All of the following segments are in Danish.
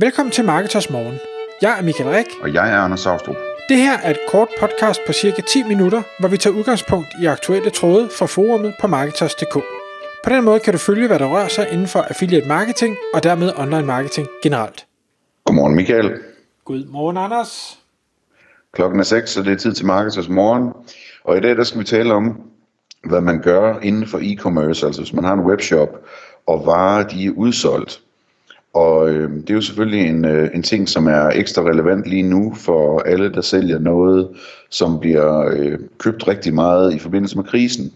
Velkommen til Marketers Morgen. Jeg er Michael Rik. Og jeg er Anders Saustrup. Det her er et kort podcast på cirka 10 minutter, hvor vi tager udgangspunkt i aktuelle tråde fra forumet på Marketers.dk. På den måde kan du følge, hvad der rører sig inden for affiliate marketing og dermed online marketing generelt. Godmorgen Michael. Godmorgen Anders. Klokken er 6, så det er tid til Marketers Morgen. Og i dag der skal vi tale om, hvad man gør inden for e-commerce, altså hvis man har en webshop, og varer de er udsolgt. Og øh, det er jo selvfølgelig en, øh, en ting, som er ekstra relevant lige nu for alle, der sælger noget, som bliver øh, købt rigtig meget i forbindelse med krisen.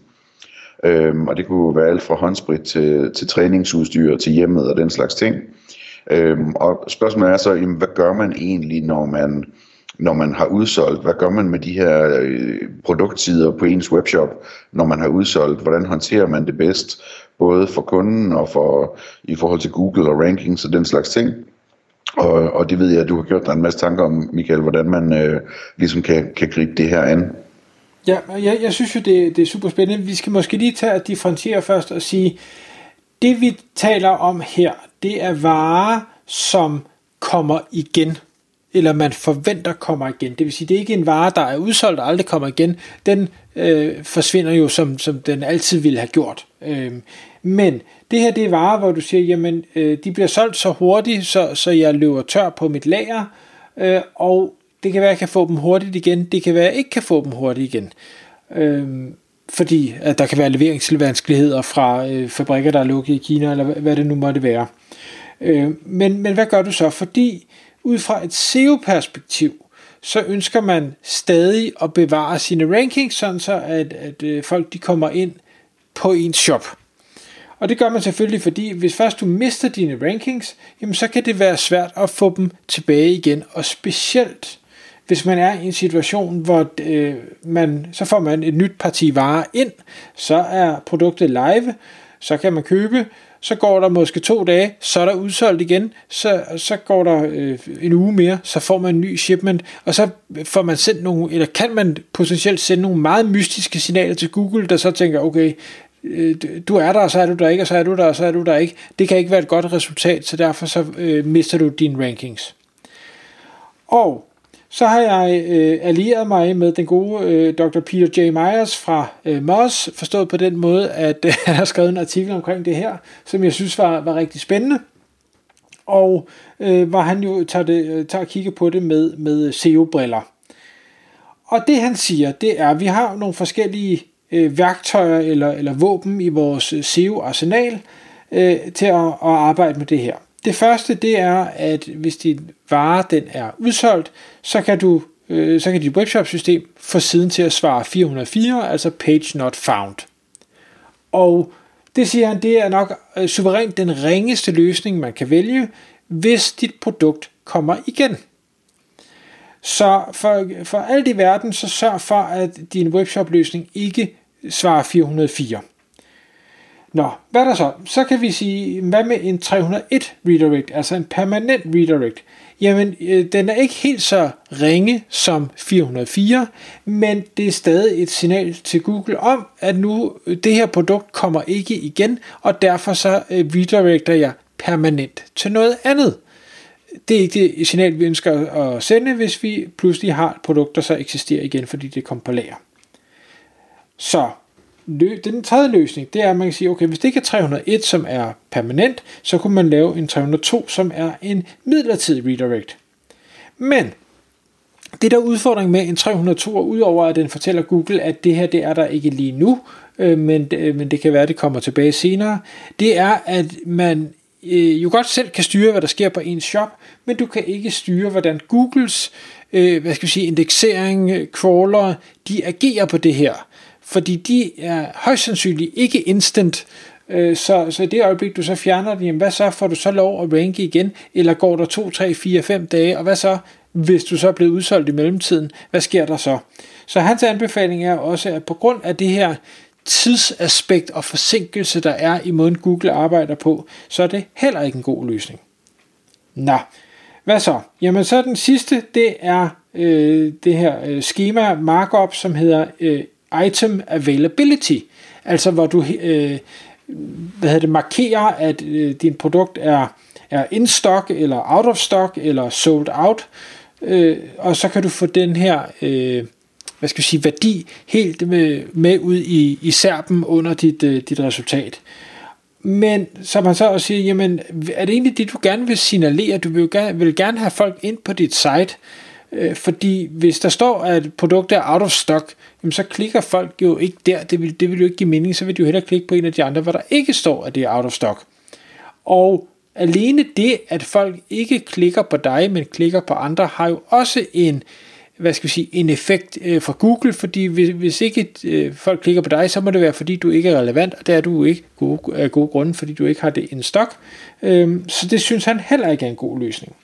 Øh, og det kunne være alt fra håndsprit til, til træningsudstyr til hjemmet og den slags ting. Øh, og spørgsmålet er så, jamen, hvad gør man egentlig, når man, når man har udsolgt? Hvad gør man med de her øh, produktsider på ens webshop, når man har udsolgt? Hvordan håndterer man det bedst? Både for kunden og for i forhold til Google og rankings og den slags ting. Og, og det ved jeg, at du har gjort dig en masse tanker om, Michael, hvordan man øh, ligesom kan, kan gribe det her an. Ja, jeg, jeg synes jo, det, det er super spændende. Vi skal måske lige tage at differentiere først og sige, det vi taler om her, det er varer, som kommer igen eller man forventer kommer igen. Det vil sige, det er ikke en vare, der er udsolgt og aldrig kommer igen. Den øh, forsvinder jo, som, som den altid ville have gjort. Øh, men det her, det er varer, hvor du siger, jamen, øh, de bliver solgt så hurtigt, så, så jeg løber tør på mit lager, øh, og det kan være, at jeg kan få dem hurtigt igen. Det kan være, at jeg ikke kan få dem hurtigt igen. Øh, fordi at der kan være leveringsvanskeligheder fra øh, fabrikker, der er lukket i Kina, eller hvad det nu måtte være. Øh, men, men hvad gør du så? Fordi ud fra et SEO-perspektiv, så ønsker man stadig at bevare sine rankings, sådan så at, at øh, folk de kommer ind på ens shop. Og det gør man selvfølgelig, fordi hvis først du mister dine rankings, jamen så kan det være svært at få dem tilbage igen. Og specielt hvis man er i en situation, hvor øh, man, så får man et nyt parti varer ind, så er produktet live, så kan man købe, så går der måske to dage, så er der udsolgt igen, så, så går der øh, en uge mere, så får man en ny shipment, og så får man sendt nogle, eller kan man potentielt sende nogle meget mystiske signaler til Google, der så tænker, okay, øh, du er der, og så er du der ikke, og så er du der, og så er du der ikke. Det kan ikke være et godt resultat, så derfor så øh, mister du dine rankings. Og så har jeg øh, allieret mig med den gode øh, Dr. Peter J. Myers fra øh, Moss, forstået på den måde, at øh, han har skrevet en artikel omkring det her, som jeg synes var, var rigtig spændende. Og øh, hvor han jo tager, det, øh, tager kigge på det med, med øh, SEO-briller. Og det han siger, det er, at vi har nogle forskellige øh, værktøjer eller, eller våben i vores øh, SEO-arsenal øh, til at, at arbejde med det her. Det første, det er, at hvis din vare den er udsolgt, så kan du øh, så kan dit webshop-system få siden til at svare 404, altså page not found. Og det siger han, det er nok øh, suverænt den ringeste løsning, man kan vælge, hvis dit produkt kommer igen. Så for, for alt i verden, så sørg for, at din webshop-løsning ikke svarer 404. Nå, hvad er der så? Så kan vi sige, hvad med en 301 redirect, altså en permanent redirect? Jamen, øh, den er ikke helt så ringe som 404, men det er stadig et signal til Google om, at nu øh, det her produkt kommer ikke igen, og derfor så øh, redirecter jeg permanent til noget andet. Det er ikke det signal, vi ønsker at sende, hvis vi pludselig har et produkt, der så eksisterer igen, fordi det kommer på lager. Så den tredje løsning, det er, at man kan sige, okay, hvis det ikke er 301, som er permanent, så kunne man lave en 302, som er en midlertidig redirect. Men det der udfordring med en 302, udover at den fortæller Google, at det her det er der ikke lige nu, øh, men, øh, men det kan være, at det kommer tilbage senere, det er, at man øh, jo godt selv kan styre, hvad der sker på ens shop, men du kan ikke styre, hvordan Googles øh, hvad skal vi sige, indeksering, øh, crawler, de agerer på det her fordi de er højst sandsynligt ikke instant, øh, så, så i det øjeblik, du så fjerner den, jamen hvad så, får du så lov at ranke igen, eller går der 2, 3, 4, 5 dage, og hvad så, hvis du så er blevet udsolgt i mellemtiden, hvad sker der så? Så hans anbefaling er også, at på grund af det her tidsaspekt og forsinkelse, der er i måden Google arbejder på, så er det heller ikke en god løsning. Nå, hvad så? Jamen så den sidste, det er øh, det her øh, schema markup, som hedder øh, item availability, altså hvor du øh, hvad hedder det, markerer, at øh, din produkt er, er in stock, eller out of stock, eller sold out, øh, og så kan du få den her øh, hvad skal vi sige, værdi helt med, med ud i, i serpen under dit, øh, dit resultat. Men så man så også siger, jamen, er det egentlig det, du gerne vil signalere? Du vil jo gerne, vil gerne have folk ind på dit site, øh, fordi hvis der står, at produktet er out of stock, jamen så klikker folk jo ikke der. Det vil, det vil jo ikke give mening. Så vil de jo hellere klikke på en af de andre, hvor der ikke står, at det er out of stock. Og alene det, at folk ikke klikker på dig, men klikker på andre, har jo også en, hvad skal vi sige, en effekt øh, fra Google, fordi hvis, hvis ikke øh, folk klikker på dig, så må det være, fordi du ikke er relevant, og det er du ikke gode, af gode grunde, fordi du ikke har det en stok. Øh, så det synes han heller ikke er en god løsning.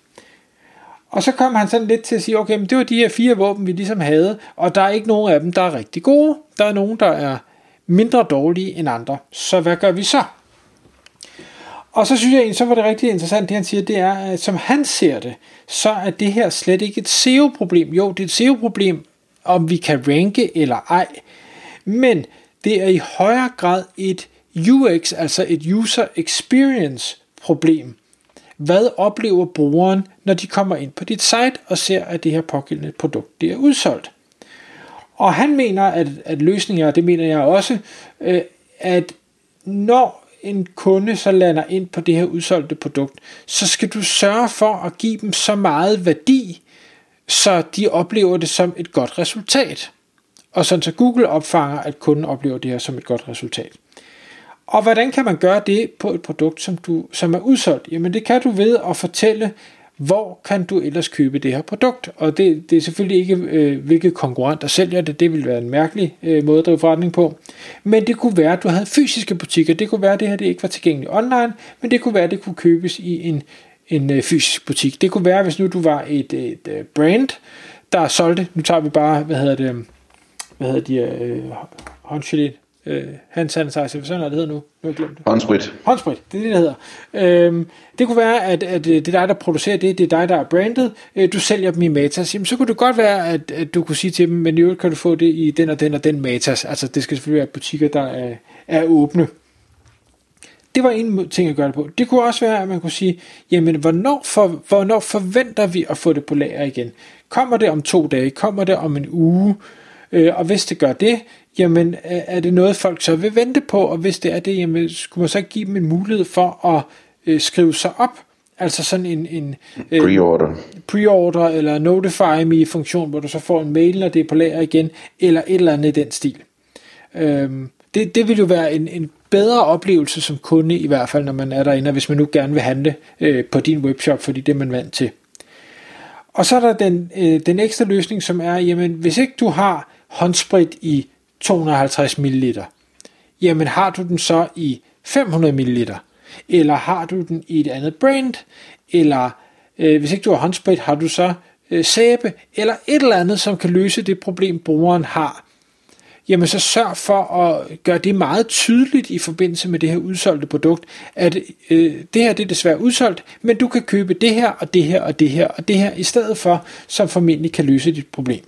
Og så kom han sådan lidt til at sige, okay, men det var de her fire våben, vi ligesom havde, og der er ikke nogen af dem, der er rigtig gode. Der er nogen, der er mindre dårlige end andre. Så hvad gør vi så? Og så synes jeg, så var det rigtig interessant, det han siger, det er, at som han ser det, så er det her slet ikke et SEO-problem. Jo, det er et SEO-problem, om vi kan ranke eller ej, men det er i højere grad et UX, altså et user experience problem. Hvad oplever brugeren, når de kommer ind på dit site og ser, at det her pågældende produkt det er udsolgt? Og han mener, at, at løsninger, og det mener jeg også, øh, at når en kunde så lander ind på det her udsolgte produkt, så skal du sørge for at give dem så meget værdi, så de oplever det som et godt resultat. Og sådan så Google opfanger, at kunden oplever det her som et godt resultat. Og hvordan kan man gøre det på et produkt, som, du, som er udsolgt? Jamen det kan du ved at fortælle, hvor kan du ellers købe det her produkt? Og det, det er selvfølgelig ikke, øh, hvilke konkurrenter sælger det. Det ville være en mærkelig øh, måde at drive forretning på. Men det kunne være, at du havde fysiske butikker. Det kunne være, at det her det ikke var tilgængeligt online, men det kunne være, at det kunne købes i en, en øh, fysisk butik. Det kunne være, hvis nu du var et, et øh, brand, der solgte, nu tager vi bare, hvad hedder det, hvad hedder de, øh, øh, hand sanitizer, hvad sådan det hedder nu? Nu har jeg glemt det. Håndsprit. Håndsprit, det er det, det hedder. Øhm, det kunne være, at, at det er dig, der producerer det, det er dig, der er brandet, øh, du sælger dem i Matas, jamen så kunne det godt være, at, at du kunne sige til dem, men i øvrigt kan du få det i den og den og den Matas, altså det skal selvfølgelig være butikker, der er, er åbne. Det var en ting at gøre det på. Det kunne også være, at man kunne sige, jamen hvornår, for, hvornår forventer vi at få det på lager igen? Kommer det om to dage? Kommer det om en uge? Øh, og hvis det gør det, jamen er det noget folk så vil vente på, og hvis det er det, jamen skulle man så give dem en mulighed for at øh, skrive sig op, altså sådan en, en øh, pre-order. pre-order eller notify me funktion, hvor du så får en mail, når det er på lager igen, eller et eller andet i den stil. Øhm, det, det vil jo være en, en bedre oplevelse som kunde, i hvert fald når man er derinde, hvis man nu gerne vil handle øh, på din webshop, fordi det er man vant til. Og så er der den, øh, den ekstra løsning, som er, jamen hvis ikke du har håndsprit i 250 ml, jamen har du den så i 500 ml, eller har du den i et andet brand, eller øh, hvis ikke du har håndsprit, har du så øh, sæbe, eller et eller andet, som kan løse det problem, brugeren har. Jamen så sørg for at gøre det meget tydeligt i forbindelse med det her udsolgte produkt, at øh, det her det er desværre udsolgt, men du kan købe det her, og det her, og det her, og det her, i stedet for, som formentlig kan løse dit problem.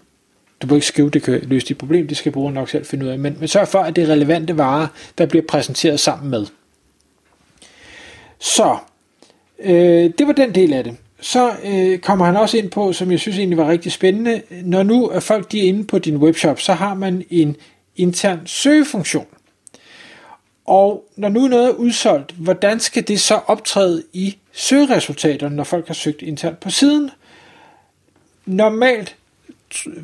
Du må ikke skrive, det kan løse dit problem, det skal brugeren nok selv finde ud af, men, men sørg for, at det er relevante varer, der bliver præsenteret sammen med. Så, øh, det var den del af det. Så øh, kommer han også ind på, som jeg synes egentlig var rigtig spændende, når nu er folk de er inde på din webshop, så har man en intern søgefunktion. Og når nu noget er udsolgt, hvordan skal det så optræde i søgeresultaterne, når folk har søgt internt på siden? Normalt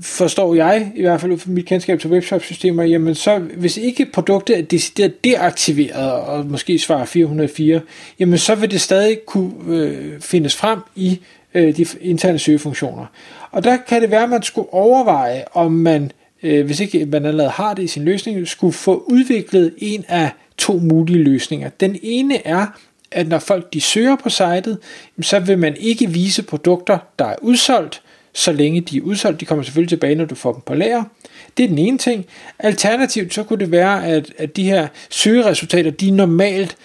forstår jeg, i hvert fald ud fra mit kendskab til webshop-systemer, jamen så hvis ikke produktet er decideret deaktiveret, og måske svarer 404, jamen så vil det stadig kunne øh, findes frem i øh, de interne søgefunktioner. Og der kan det være, at man skulle overveje, om man, øh, hvis ikke man allerede har det i sin løsning, skulle få udviklet en af to mulige løsninger. Den ene er, at når folk de søger på sitet, så vil man ikke vise produkter, der er udsolgt, så længe de er udsolgt. De kommer selvfølgelig tilbage, når du får dem på lager. Det er den ene ting. Alternativt så kunne det være, at, at de her søgeresultater, de er normalt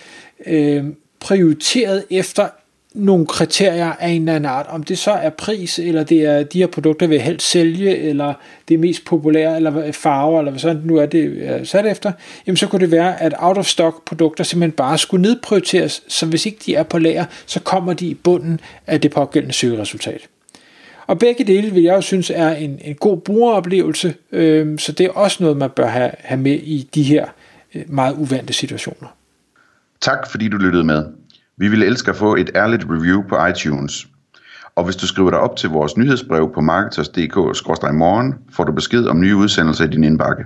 øh, prioriteret efter nogle kriterier af en eller anden art, om det så er pris, eller det er de her produkter, vil helst sælge, eller det er mest populære, eller farver, eller hvad sådan nu er det er sat efter, jamen så kunne det være, at out of stock produkter simpelthen bare skulle nedprioriteres, så hvis ikke de er på lager, så kommer de i bunden af det pågældende søgeresultat. Og begge dele vil jeg jo synes er en, en god brugeroplevelse, øh, så det er også noget, man bør have, have med i de her øh, meget uvante situationer. Tak fordi du lyttede med. Vi ville elske at få et ærligt review på iTunes. Og hvis du skriver dig op til vores nyhedsbrev på marketers.dk-morgen, får du besked om nye udsendelser i din indbakke.